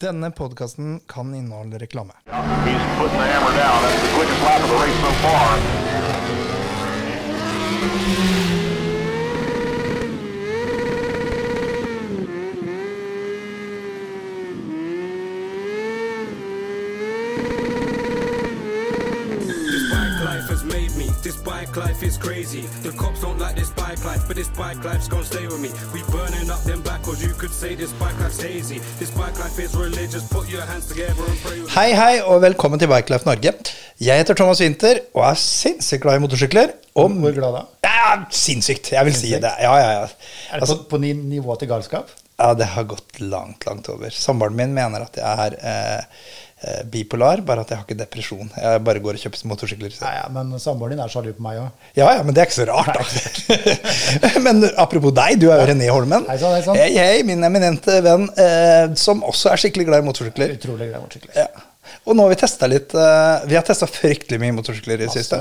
Denne podkasten kan inneholde reklame. This bike life is crazy. The cops don't like this bike life, but this bike life's gonna stay with me. We burning up them backwards. You could say this bike life's hazy. This bike life is religious. Put your hands together and pray. with me. Hei, hei, og velkommen til Bike Life Norge. Jeg heter Thomas Winther og er sinnssykt glad i motorsykler. Og Hvor glad da? ja, sinnssykt, jeg vil si det. Ja, ja, ja. Er det Altså, på, på nivå til galskap? Ja, det har gått langt, langt over. Samboeren min mener at jeg er eh, eh, bipolar, bare at jeg har ikke depresjon. Jeg bare går og kjøper motorsykler. Ja, ja, men samboeren din er sjalu på meg òg. Ja, ja, men det er ikke så rart, men apropos deg, du er jo René Holmen. Hei sann, hei sann. Hei, hei, min eminente venn, eh, som også er skikkelig glad i motorsykler. Utrolig glad i motorsykler. Ja. Og nå har vi testa litt eh, Vi har testa fryktelig mye motorsykler i det siste.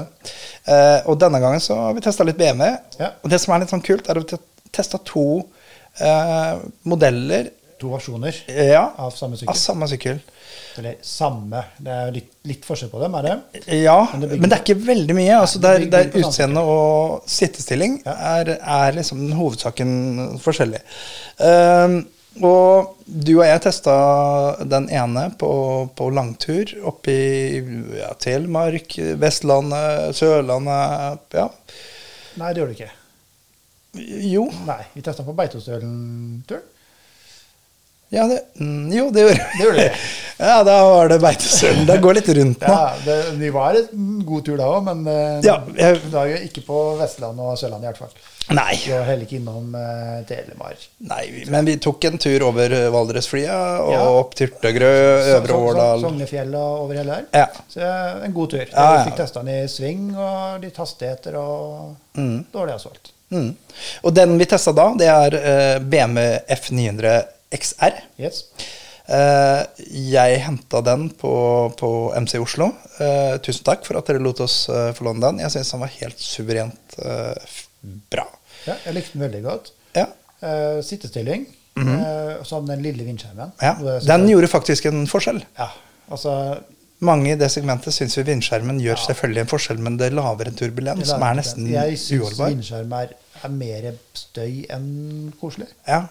Eh, og denne gangen så har vi testa litt BMW. Ja. Og det som er litt sånn kult, er at vi har testa to eh, modeller To versjoner ja, av samme av sykkel. samme sykkel. Eller samme. Det er litt, litt forskjell på dem, er det? Ja, Men det men det er ikke veldig mye. Altså, det der, der utseende og sittestilling Ja. er, er liksom hovedsaken forskjellig. Um, og du og jeg testa den ene på, på langtur oppe i ja, Telemark, Vestlandet, Sørlandet Ja. Nei, det gjør du ikke. Jo. Nei, Vi testa på Beitostølen-turen. Ja, det, mm, jo, det gjorde Det gjorde det. Ja, da var det Beitostølen. Det går litt rundt nå. Ja, det, Vi var en god tur da òg, men eh, Ja, jeg- det var jo ikke på Vestlandet og Sørlandet i hvert fall. Nei. Vi var heller ikke innom uh, Telemark. Nei, vi- men vi tok en tur over eh, Valdresflia og Ja. opp Tyrtegrø, Øvre Årdal. Sognefjella over hele der. Ja. Så en god tur. Vi fikk testa den i sving og litt hastigheter og dårlig asfalt. Mm. Og den vi testa da, det er eh, BMW F900 XR. Yes. Eh, jeg henta den på, på MC Oslo. Eh, tusen takk for at dere lot oss eh, få låne den. Jeg syns den var helt suverent eh, bra. Ja, jeg likte den veldig godt. Ja. Eh, sittestilling. eh, og så den lille vindskjermen. Ja. Den gjorde faktisk en forskjell. Ja, altså Mange i det segmentet syns vi vindskjermen gjør selvfølgelig en forskjell, men det lavere turbulens, som er nesten uholdbar. Jeg syns vindskjerm er, er mer støy enn koselig. Ja.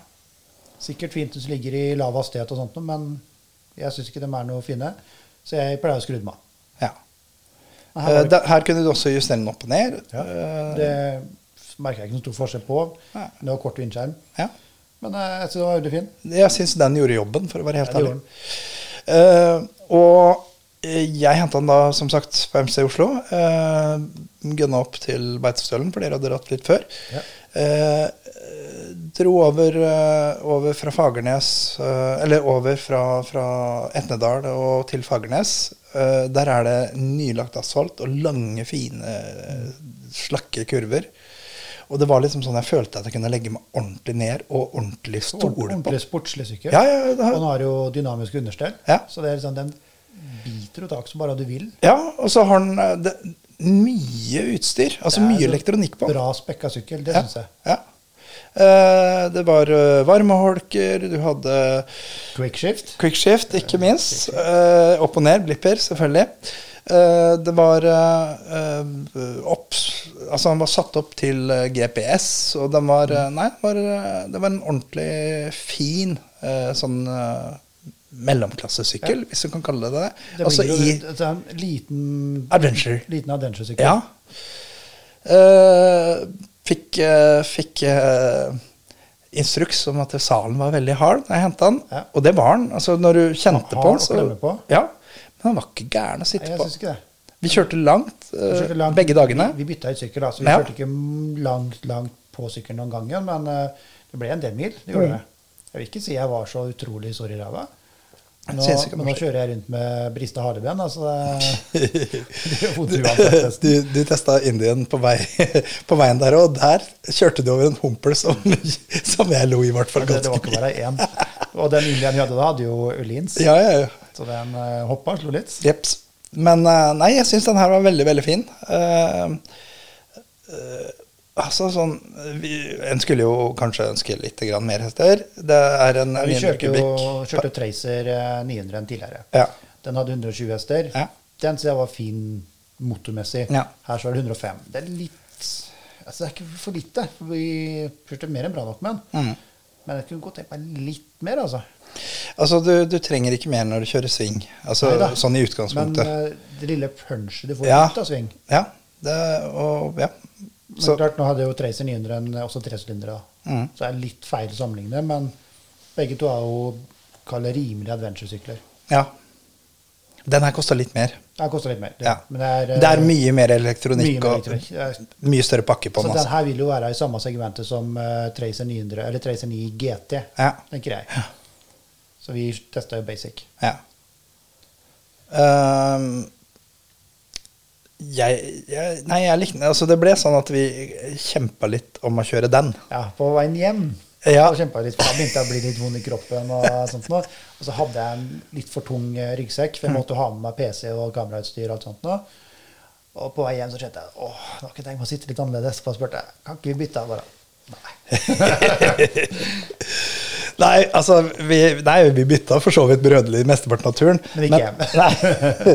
Sikkert fint hvis du ligger i lav hastighet og sånt, men jeg syns ikke de er noe fine. Så jeg pleier å skru dem av. ja. Eh, Her, var det, her kunne du også justere den opp og ned. ja, Eh, det merker jeg ikke noen stor forskjell på. Nei. Det var kort vindskjerm. ja. Men eh, jeg syns den var veldig fin. Jeg syns den gjorde jobben, for å være helt Ja, ærlig. Uh, og eh, jeg henta den da, som sagt, på MC Oslo. Eh, Gunna opp til Beitostølen, for dere hadde dratt litt før. Ja. Eh, dro over, eh, over fra Fagernes eh, Eller over fra, fra Etnedal og til Fagernes. Eh, der er det nylagt asfalt og lange, fine, eh, slakke kurver. Og det var liksom sånn jeg følte at jeg kunne legge meg ordentlig ned og ordentlig stole på. Ordentlig sportslig sykkel. Ja, ja, det har- Og nå har jo dynamisk understell, Ja. så det er liksom, den biter jo tak som bare du vil. Ja, og så har den eh, det, mye utstyr. Altså mye elektronikk på. Bra spekka sykkel, det ja, syns jeg. Ja. Uh, det var uh, varmeholker, du hadde Quickshift. quickshift, ikke minst. Uh, opp og ned, blipper, selvfølgelig. Det var opp Altså, han var satt opp til GPS, og den var Nei, var, det var en ordentlig fin sånn eh, ja. hvis du kan kalle det det. Det altså i det er en liten Adventure. Liten adventure-sykkel. Ja. Uh, fikk uh, fikk uh, instruks om at salen var veldig hard da jeg henta den. Ja. Og det var den. Altså, når du kjente på den, så på? Ja. Men den var ikke gæren å Nei, sitte jeg på. Vi kjørte langt, kjørte langt- begge dagene. Vi, vi bytta ut sykkel, så vi Ja. kjørte ikke langt, langt på sykkelen noen gangen. Men det ble en del mil. Det gjorde Mm. det. Jeg vil ikke si jeg var så utrolig sår i ræva. Nå, nå kjører jeg rundt med brista haleben. Altså nesten. Du, du testa Indien på, vei, på veien der, og der kjørte du over en humpel som, som jeg lo i hvert fall Men det, det var ikke bare én. Og den Indien vi hadde da, hadde jo Ullins. Ja, ja, ja. Så den uh, hoppa, slo litt. Jeps. Men eh, nei, jeg syns den her var veldig, veldig fin. Uh, eh, Altså sånn vi, En skulle jo kanskje ønske litt grann mer hester. Det er en Ja, vi kjørte jo kjørte Tracer eh, 900 enn tidligere. Ja. Den hadde 120 hester. Ja. Den syns jeg var fin motormessig. Ja. Her så er det 105. Det er litt Altså, det er ikke for lite. Vi kjørte mer enn bra nok med den. Mm. Men jeg kunne godt tenkt meg litt mer, altså. Altså, du, du trenger ikke mer når du kjører sving. Altså, Neida. sånn i utgangspunktet. Men det lille punchet du får Ja. ut av sving ja. Det, og, ja. Men Så, klart, Nå hadde jo Tracer 900 en, også tresylindere. Mhm. så det er litt feil å sammenligne. Men begge to er jo kall rimelige adventure-sykler. ja. Den her kosta litt mer. Den koster litt mer. Det, Ja. Men det er, eh, Det er mye mer elektronikk mye mer og elektronikk. Er- mye større pakke på Så den. den Altså. her vil jo være i samme segmentet som uh, Tracer 900, eller Tracer 9 GT, Ja. tenker jeg. Så vi testa jo basic. Ja. Ehm, jeg, jeg Nei, jeg likte. Altså, det ble sånn at vi kjempa litt om å kjøre den. Ja, på veien hjem Ja. så jeg litt, da begynte jeg å bli litt vond i kroppen. Og sånt noe. Og så hadde jeg en litt for tung eh, ryggsekk, for jeg måtte ha med meg PC og kamerautstyr. Og alt sånt noe. Og på vei hjem så kjente jeg åh, nå kunne jeg tenkt meg å sitte litt annerledes. Så spurte jeg kan ikke vi bytte. Jeg Bare, Nei. Nei, altså, vi, nei, vi bytta for så vidt brødlig mesteparten av turen. Men ikke men, nei.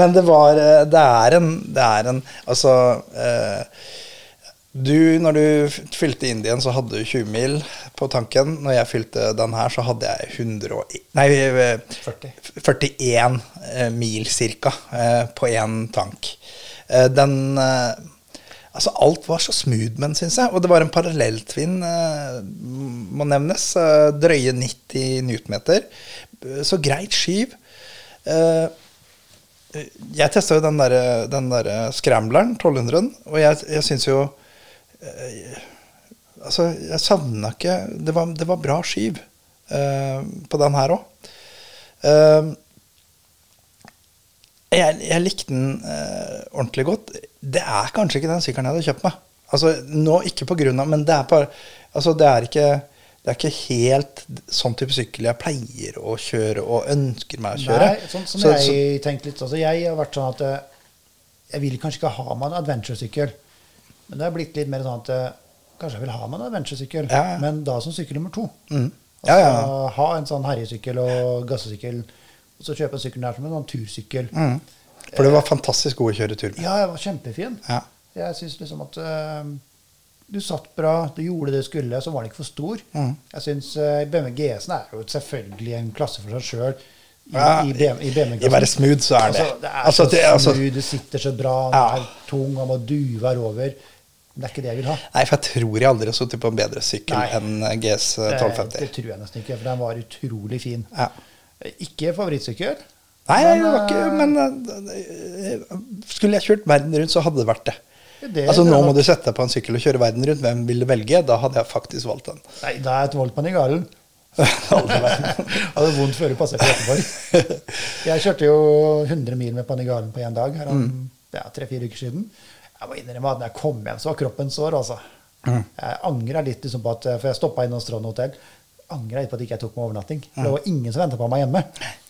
Men det var eh, Det er en, det er en Altså eh, Du, når du fylte Indien, så hadde du 20 mil på tanken. Når jeg fylte den her, så hadde jeg 100 og, Nei, eh, 40. 41 eh, mil cirka eh, på én tank. Eh, den Altså, alt var så smooth med den, syns jeg. Og det var en parallelltvinn, eh, må nevnes. Eh, drøye 90 newtonmeter. Så greit skyv. Eh, jeg testa jo den derre der scrambleren, 1200-en, og jeg, jeg syns jo Altså, jeg savna ikke det var, det var bra skyv på den her òg. jeg, jeg likte den ordentlig godt. Det er kanskje ikke den sykkelen jeg hadde kjøpt meg. Altså, nå ikke på grunn av, men det er bare Altså, det er ikke det er ikke helt sånn type sykkel jeg pleier å kjøre og ønsker meg å kjøre. Nei, sånn som Så- jeg så- tenkte litt altså, Jeg har vært sånn at eh, jeg vil kanskje ikke ha meg en adventure-sykkel. Men det har blitt litt mer sånn at eh, kanskje jeg vil ha meg en adventure-sykkel, Ja, ja. men da som sykkel nummer to. Mm. Altså, Ja, ja. Ha en sånn herjesykkel og gassesykkel, og så kjøpe en sykkel der som en sånn tursykkel. Mm. For det var fantastisk god å kjøre tur med. Ja, jeg var kjempefin. Ja. Jeg syns liksom at uh, du satt bra, du gjorde det du skulle, så var den ikke for stor. Mm. Jeg syns uh, BMW GS-en er jo selvfølgelig en klasse for seg sjøl. I, Ja, i, i være smooth, så er det. Altså, det er Altså, så det- altså- smooth, du sitter så bra, den Ja. er tung, han må duve over. Men det er ikke det jeg vil ha. Nei, for jeg tror jeg aldri har sittet på en bedre sykkel enn GS Det, 1250. det tror jeg nesten ikke, for den var utrolig fin. Ja. Ikke favorittsykkel. Nei, det var ikke eh, Men eh, skulle jeg kjørt verden rundt, så hadde det vært det. Det altså Nå må du sette deg på en sykkel og kjøre verden rundt. Hvem vil du velge? Da hadde jeg faktisk valgt den. Nei, da er et Voltmann i garden. hadde vondt før du passet Göteborg. Jeg kjørte jo 100 mil med Panigalen på én dag her om Mm. ja, tre-fire uker siden. Jeg må innrømme at når jeg kom hjem, så var kroppen sår, altså. Mm. Jeg angra litt liksom på at For jeg stoppa innom Strand hotell. Angra litt på at ikke jeg tok meg overnatting. For Mm. det var ingen som venta på meg hjemme.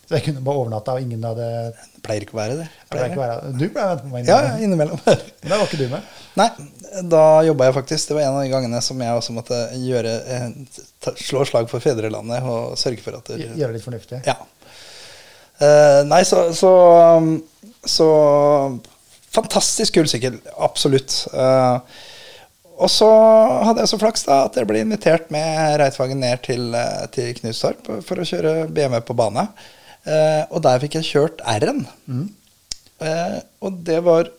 Så jeg kunne bare overnatta, og ingen hadde Det pleier ikke å være det. pleier ikke å være, Du pleier å vente på meg Ja, ja, innimellom. Men da var ikke du med. Nei, da jobba jeg faktisk. Det var en av de gangene som jeg også måtte gjøre eh, slå slag for fedrelandet og sørge for at det, Gjøre det litt fornuftig. Ja. Uh, nei, så, så Så fantastisk kul sykkel. Absolutt. Uh, og så hadde jeg så flaks da at jeg ble invitert med Reitvagen ned til, til Knutstorp for å kjøre BMW på bane. Eh, og der fikk jeg kjørt R-en. Eh, og det var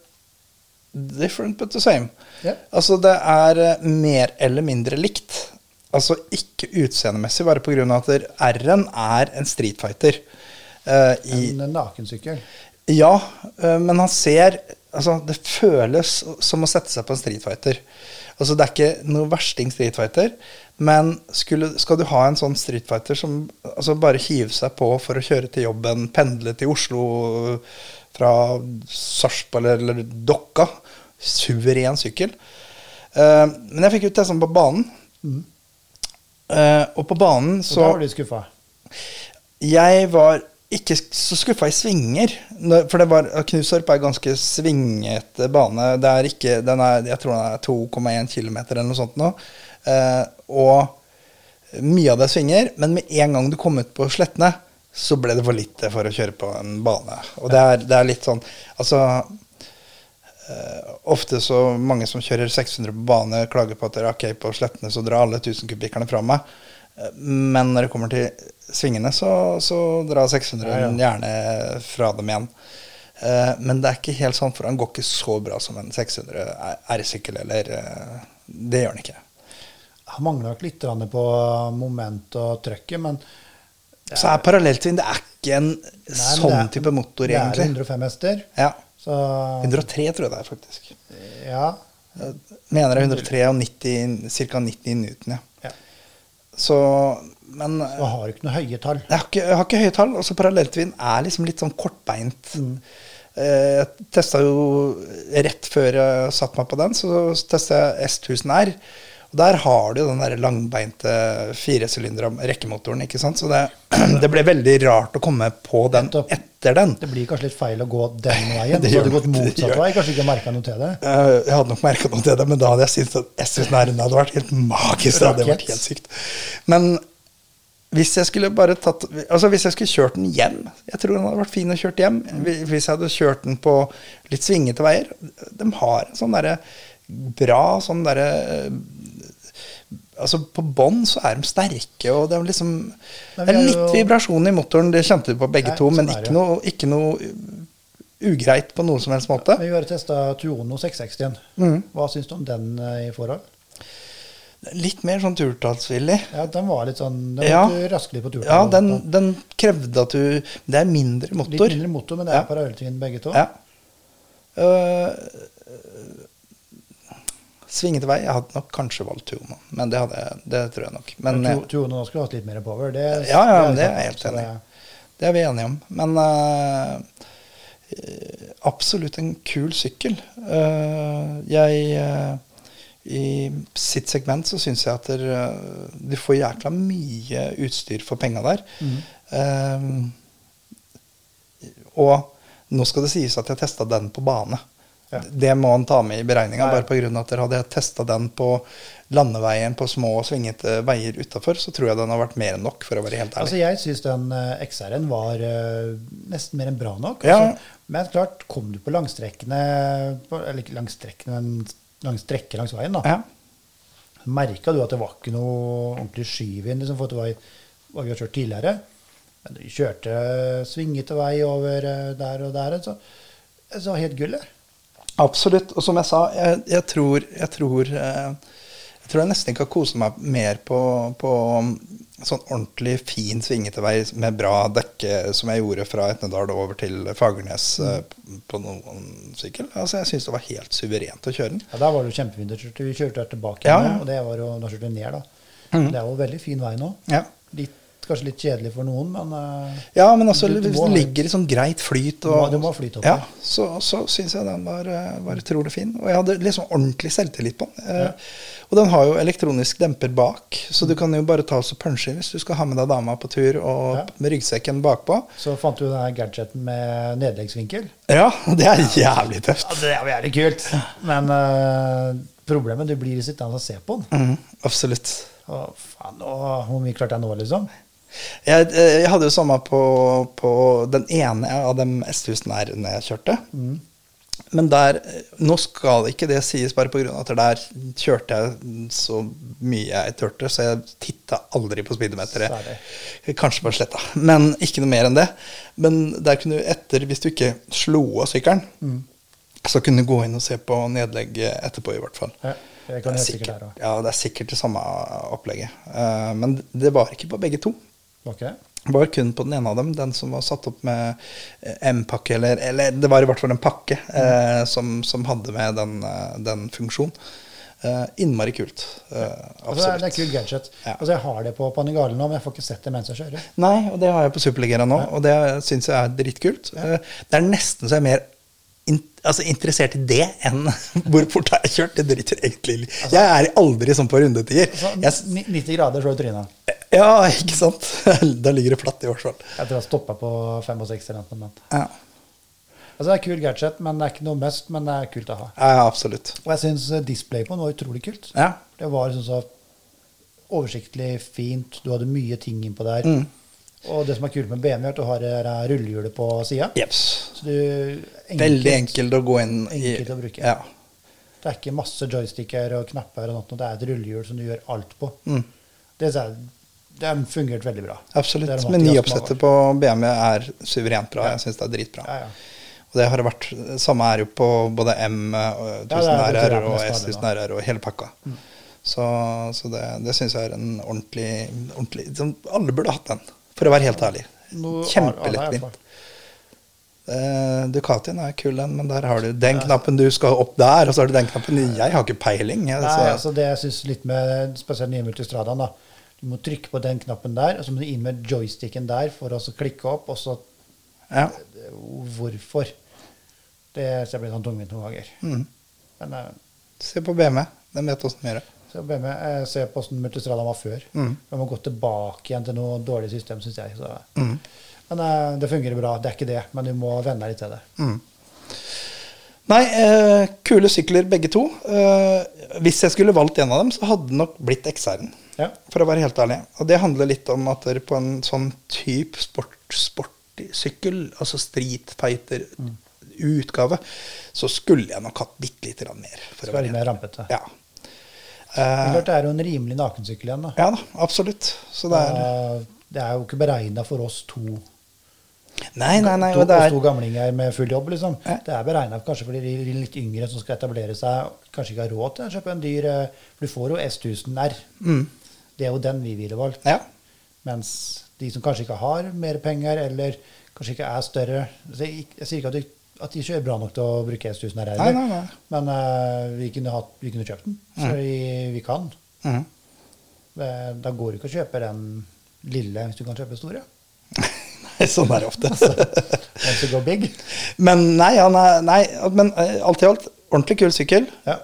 different but the same. Yeah. Altså det er eh, mer eller mindre likt. Altså ikke utseendemessig, bare pga. at R-en er en streetfighter. eh, i, En nakensykkel. ja, øh, men han ser Altså, det føles som å sette seg på en streetfighter. Altså, det er ikke noe versting streetfighter, men skulle, skal du ha en sånn streetfighter som altså, bare hiver seg på for å kjøre til jobben, pendle til Oslo fra Sarpsborg eller, eller Dokka Suveren sykkel. Uh, men jeg fikk ut det sånn på banen. Uh, og på banen Så Og da var du skuffa. jeg var ikke så skuffa i svinger. For det var, Knusorp er ganske svingete bane. Det er ikke, den er, jeg tror den er 2,1 km eller noe sånt nå. Eh, og mye av det svinger, men med en gang du kom ut på slettene, så ble det for lite for å kjøre på en bane. Og det er, det er litt sånn Altså eh, Ofte så mange som kjører 600 på bane, klager på at det er ok, på slettene så drar alle 1000-kubikkerne fra meg. Eh, Men når det kommer til svingene, så, så drar 600 Ja, ja. gjerne fra dem igjen. Eh, Men det er ikke helt sånn, for han går ikke så bra som en 600 R-sykkel, eller eh, Det gjør han ikke. Han mangler nok litt på moment og trøkket, men Så er parallelltvinn det er ikke en Nei, sånn er- type motor, Det er 105 hester. Ja. Så 103 tror jeg det er, faktisk. ja. Jeg mener det er 103 og 90, ca. 90 Newton, ja. ja. Så Men Du har ikke noe høye tall. jeg har ikke, jeg har ikke høye tall. Også parallelltvinn er liksom litt sånn kortbeint. Mm. Eh, Jeg testa jo rett før jeg satte meg på den, så testa jeg S1000 R. Og der har du jo den der langbeinte firesylindera rekkemotoren, ikke sant. Så det, det ble veldig rart å komme på den etter den. Det blir kanskje litt feil å gå den veien. Det så hadde du gått motsatt vei. Kanskje ikke merka noe til det. Eh, Jeg hadde nok merka noe til det, men da hadde jeg syntes at S1000 R hadde vært helt magisk. Det hadde vært helt sykt. Men hvis jeg skulle bare tatt Altså hvis jeg skulle kjørt den hjem Jeg tror den hadde vært fin å kjørt hjem. Hvis jeg hadde kjørt den på litt svingete veier. De har en sånn derre bra sånn derre Altså På bånn så er de sterke, og det er liksom Det er litt jo- vibrasjon i motoren, det kjente du på begge Nei, to, men sånn ikke noe, ikke noe ugreit på noen som helst måte. Vi har testa Tuono 660. Mm. Hva syns du om den eh, i forhold? Litt mer sånn turtallsvillig. Ja, Den var litt sånn Den Ja. måtte raske litt på turtall. Ja, den, den krevde at du Det er mindre motor. Litt mindre motor, men det er Ja. parallelltrinn begge to. Ja. Uh, svingete vei. Jeg hadde nok kanskje valgt Tuono, men det, hadde, det tror jeg nok. Men Men eh, Tu- Tuono skulle hatt litt mer power. Det, Ja, ja, det det er jeg helt enig i. det- er vi enige om. Men øh, absolutt en kul sykkel. Uh, jeg I sitt segment så syns jeg at dere, øh, du får jækla mye utstyr for penga der. Mm. Um, og nå skal det sies at jeg testa den på bane. Ja. Det må han ta med i beregninga. Bare pga. at dere hadde jeg testa den på landeveien på små og svingete veier utafor, så tror jeg den har vært mer enn nok, for å være helt ærlig. Altså, jeg syns den eh, XR-en var uh, nesten mer enn bra nok. Ja. Altså, men klart, kom du på langstrekkene på, Eller ikke langstrekkene, men lang strekker langs veien, da. ja. Merka du at det var ikke noe ordentlig skyvind liksom, for at det var hva vi har kjørt tidligere? Men du kjørte svingete vei over eh, der og der. Så, så var helt gull, det. Absolutt. Og som jeg sa, jeg, jeg tror jeg tror, eh, jeg tror jeg nesten ikke har kost meg mer på, på sånn ordentlig fin svingete vei med bra dekke som jeg gjorde fra Etnedal over til Fagernes mm. på noen sykkel. Altså, jeg syns det var helt suverent å kjøre den. Ja, Der var det jo kjempefint. Du kjørte- Vi kjørte tilbake, Ja, ja. og det var jo, da kjørte vi ned. da. Mm. Det er jo veldig fin vei nå. Ja. Litt, kanskje litt kjedelig for noen, men eh, Ja, men altså, Du- du hvis den ligger i sånn greit flyt, og, du må ha flyt oppi. ja, så, så syns jeg den var, eh, var utrolig fin. Og jeg hadde liksom ordentlig selvtillit på den. Eh, Ja. Og den har jo elektronisk demper bak, så du kan jo bare ta oss og punche hvis du skal ha med deg dama på tur og Ja. med ryggsekken bakpå. så fant du den her gadgeten med nedleggsvinkel. Ja, det er jævlig tøft. Ja, Det er jo jævlig kult. Men uh, problemet du blir sittende og se på den. Mm, absolutt. Å, faen, å, hvor mye klarte jeg nå, liksom? Jeg, eh, jeg hadde jo samme på, på den ene av de S1000 R-ene jeg kjørte. Men der eh, Nå skal ikke det sies bare pga. at der kjørte jeg så mye jeg turte, så jeg titta aldri på speedometeret. Kanskje på sletta, men ikke noe mer enn det. Men der kunne du etter, hvis du ikke slo av sykkelen, så kunne du gå inn og se på nedlegg etterpå, i hvert fall. Ja, det Det er sikkert ja, det er sikkert det samme opplegget. Uh, men det var ikke på begge to. Det var kun på den ene av dem, den som var satt opp med eh, M-pakke, eller, eller det var i hvert fall en pakke eh, som, som hadde med den, eh, den funksjonen. Eh, innmari kult. Eh, Altså, det er- en kul gadget. Ja. Altså, jeg har det på Panigale nå, men jeg får ikke sett det mens jeg kjører. Nei, og det har jeg på Superligera nå, og det syns jeg er dritkult. Eh, det er nesten så jeg er mer in altså, interessert i det enn hvor fort har jeg kjørt. Det driter egentlig i. Jeg er aldri sånn på rundetider. Altså, 90 grader slår trynet. Ja, ikke sant? Da ligger det flatt i hvert fall. Jeg tror jeg stoppa på 65 eller noe. Men. Ja. Altså, det er kul gadget, men det er ikke noe must, men det er kult å ha. ja, absolutt. Og jeg syns display på den var utrolig kult. Ja. Det var sånn så oversiktlig, fint. Du hadde mye ting innpå der. Mm. Og det som er kult med BMW, er at du har det rullehjulet på sida. Enkelt, Veldig enkelt å gå inn i. Enkelt å bruke. Ja. Det er ikke masse joysticker og knapper, og noe, det er et rullehjul som du gjør alt på. Mm. Det, er- det fungerte veldig bra. Absolutt. Men nyoppsettet på BMW er suverent bra. Jeg syns det er dritbra. Ja, ja. Og det har vært Samme er jo på både M, og 1000 Ja, det er det RR og S1000 RR og hele pakka. Så, så det, det syns jeg er en ordentlig, ordentlig Alle burde hatt den, for å være helt ærlig. Kjempelettvint. Eh, Ducatien er kul, den, men der har du den knappen du skal opp der, og så har du den knappen Jeg har ikke peiling. Jeg, Nei, altså det jeg synes litt med spesielt nye multistradaen, da. Du må trykke på den knappen der, og så må du inn med joysticken der for å klikke opp, og så ja. Hvorfor? Det ser blir sånn tungvint noen ganger. Mm. Men uh, Se på BMW. Den vet åssen de gjør det. så BMW, jeg se på hvordan Multistrada var før. Mm. Må gå tilbake igjen til noe dårlig system, syns jeg. Så. Mm. Men uh, det fungerer bra. Det er ikke det, men du må venne deg litt til det. Mm. Nei, eh, kule sykler begge to. Eh, hvis jeg skulle valgt en av dem, så hadde det nok blitt XR-en. Ja. For å være helt ærlig. Og det handler litt om at dere på en sånn type sport, sportsykkel, altså street fighter utgave, så skulle jeg nok hatt bitte lite grann mer. For å Skal være være mer rampete. Ja. Er Eh, det er jo en rimelig nakensykkel igjen. da. ja da, absolutt. Så det er det er jo ikke beregna for oss to, Nei, nei, nei. to, er to gamlinger med full jobb. liksom. Nei. Det er beregna kanskje for de litt yngre som skal etablere seg, kanskje ikke har råd til å kjøpe en dyr eh, For du får jo S1000 R. mm, Det er jo den vi ville valgt. Ja. Mens de som kanskje ikke har mer penger, eller kanskje ikke er større Jeg, jeg sier ikke at de, at de ikke er bra nok til å bruke S1000 R, Nei, nei, nei. men uh, vi, kunne hatt, vi kunne kjøpt den. Så vi, vi kan. Mm. Det, da går det ikke å kjøpe den lille hvis du kan kjøpe store. sånn er det ofte. altså, big. Men nei, ja, nei, nei men eh, alt i alt, ordentlig kul sykkel. Ja.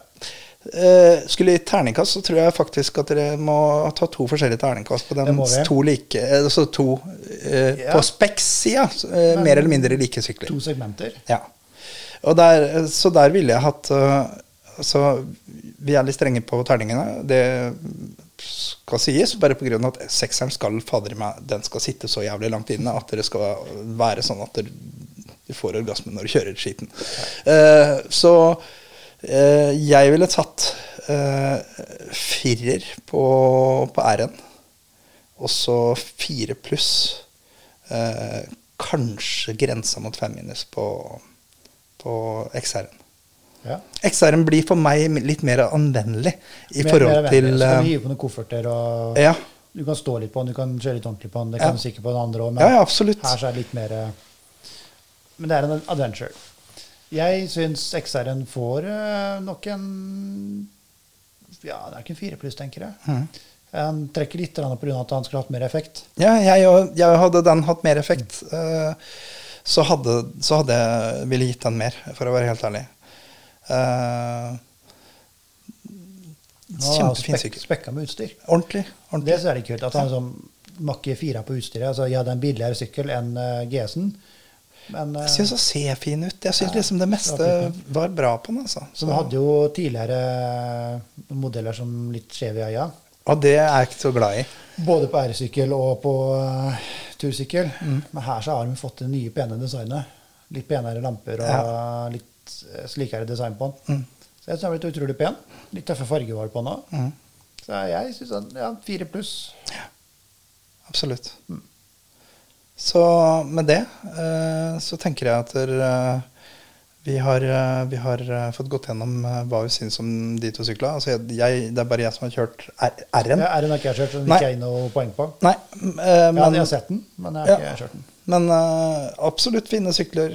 Eh, skulle i terningkast, så tror jeg faktisk at dere må ta to forskjellige terningkast på den to like, eh, altså to eh, Ja. på Specs-sida. eh, mer eller mindre like sykler. To segmenter. Ja. Og der, så der ville jeg hatt uh, altså, Vi er litt strenge på terningene. Det skal sies, bare pga. at sekseren skal fader meg Den skal sitte så jævlig langt inne at det skal være sånn at du får orgasme når du kjører skiten. Uh, så eh, jeg ville tatt eh, firer på, på R-en. Og så fire pluss. Eh, kanskje grensa mot fem minus på, på XR-en. Ja. XR-en blir for meg litt mer anvendelig i Mer- forhold mer til. Så kan du eh, hive på noen kofferter, og Ja, du kan stå litt på den, du kan kjøre litt ordentlig på den. Det Ja. kan du sikkert på den andre òg, ja, ja, her så er det litt mer eh, Men det er en adventure. Jeg syns XR-en får eh, nok en Ja, det er ikke en fire pluss, tenker jeg. Mm. Han trekker litt pga. at han skulle hatt mer effekt. Ja, jeg, jeg hadde den hatt mer effekt, eh, så hadde, så hadde jeg ville gitt den mer, for å være helt ærlig. Uh, Kjempefin sykkel. Spek, spekka med utstyr. Ordentlig. Det ordentlig. Det er det kult. At han liksom makker fire på utstyret. Altså, jeg hadde en billigere sykkel enn uh, GS-en. Men eh, Jeg syns han ser fin ut. Jeg syns Ja, liksom det meste var bra på den. Altså. så vi hadde jo tidligere modeller som litt skjeve i øya. Og det er jeg ikke så glad i. Både på R-sykkel og på uh, tursykkel. Mm. Men her så har de fått det nye, pene designet. Litt penere lamper og litt eh, slikere design på den. Mm. Så jeg synes den er blitt utrolig pen. Litt tøffe fargevalg på den òg. Mm. Så jeg syns den ja, fire pluss. Absolutt. Så med det eh, så tenker jeg at der, eh, vi har, eh, vi har fått gått gjennom hva vi syns om de to syklene. Altså det er bare jeg som har kjørt R-en. Ja, R-en har ikke jeg kjørt, den ikke jeg noe poeng på. Nei, m- eh, Ja, men, jeg har sett den, men jeg har Ja. ikke kjørt den. men absolutt fine sykler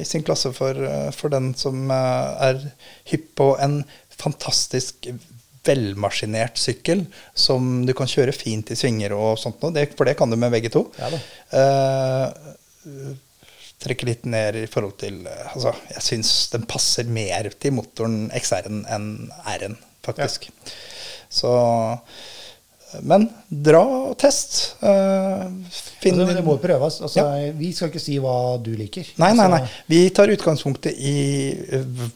i sin klasse for, for den som er hypp på en fantastisk velmaskinert sykkel som du kan kjøre fint i svinger og sånt noe. For det kan du med begge to. Ja. Eh, trekke litt ned i forhold til eh, Altså, jeg syns den passer mer til motoren XR-en enn R-en, faktisk. Så men dra og test. Uh, finn Altså, det må prøves. Altså, Vi skal ikke si hva du liker. Nei, nei, nei. Altså, Vi tar utgangspunktet i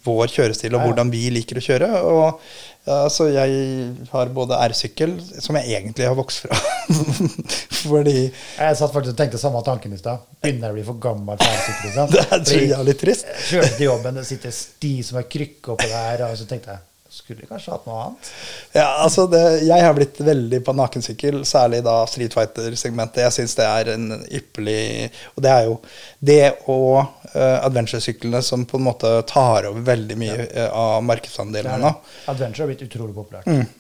vår kjørestil og Ja, ja. hvordan vi liker å kjøre. Og ja, så jeg har både R-sykkel, som jeg egentlig har vokst fra Fordi Jeg satt faktisk og tenkte samme tanken i stad. Begynner jeg å bli for gammel for R-sykkel? det er så jævlig trist. jeg Kjørte til jobben, det sitter sti som er krykke oppå der, og så tenkte jeg skulle kanskje hatt noe annet. Ja, altså det, Jeg har blitt veldig på nakensykkel, særlig da Street Fighter-segmentet. Jeg syns det er en ypperlig Og det er jo det og uh, adventure-syklene som på en måte tar over veldig mye eh, av markedsandelene nå. Adventure har blitt utrolig populært. Mm.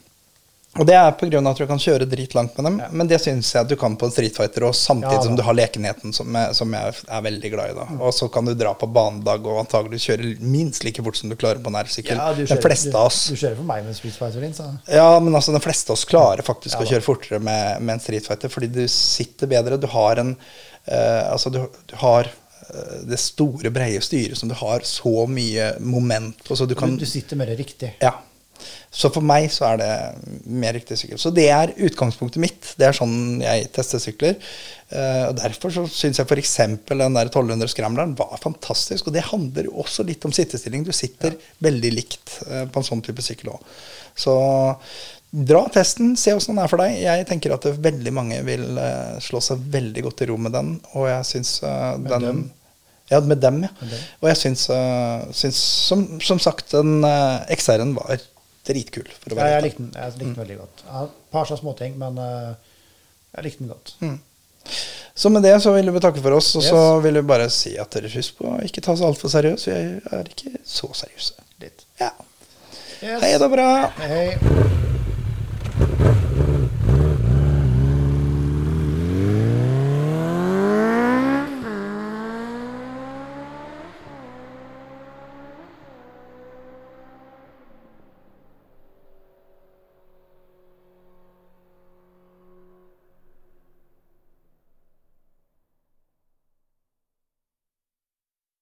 Og det er pga. at du kan kjøre dritlangt med dem, men det syns jeg at du kan på en Street Fighter, og samtidig Ja, som du har lekenheten, som jeg, som jeg er veldig glad i. da. Og så kan du dra på banedag og antagelig kjøre minst like fort som du klarer på en R-sykkel. Ja, du kjører- fleste av oss. Du kjører for meg med Street Fighter din, så Ja, men altså de fleste av oss klarer faktisk Ja, å kjøre fortere med, med en Street Fighter, fordi du sitter bedre. Du har en uh, Altså, du, du har eh, det store, breie styret som du har så mye moment på, så du kan du, du sitter mer riktig. Ja. Så for meg så er det mer riktig sykkel. Så det er utgangspunktet mitt. Det er sånn jeg tester sykler. Eh, og Derfor så syns jeg f.eks. den der 1200 Scrambleren var fantastisk. Og det handler jo også litt om sittestilling. Du sitter veldig likt eh, på en sånn type sykkel òg. Så dra testen, se åssen den er for deg. Jeg tenker at veldig mange vil eh, slå seg veldig godt i ro med den. Og jeg syns den dem? Ja, med dem, ja. Med dem. Og jeg syns, syns som, som sagt, den XR-en var dritkul. For å Ja, jeg likte den, jeg likte den veldig godt. Et par sånne småting, men uh, jeg likte den godt. Mm. Så med det så vil vi takke for oss, og så vil vi bare si at dere husk på å ikke ta oss altfor seriøst. Vi er ikke så seriøse. Litt. Ja. Yes. Hei, det er bra. Hei.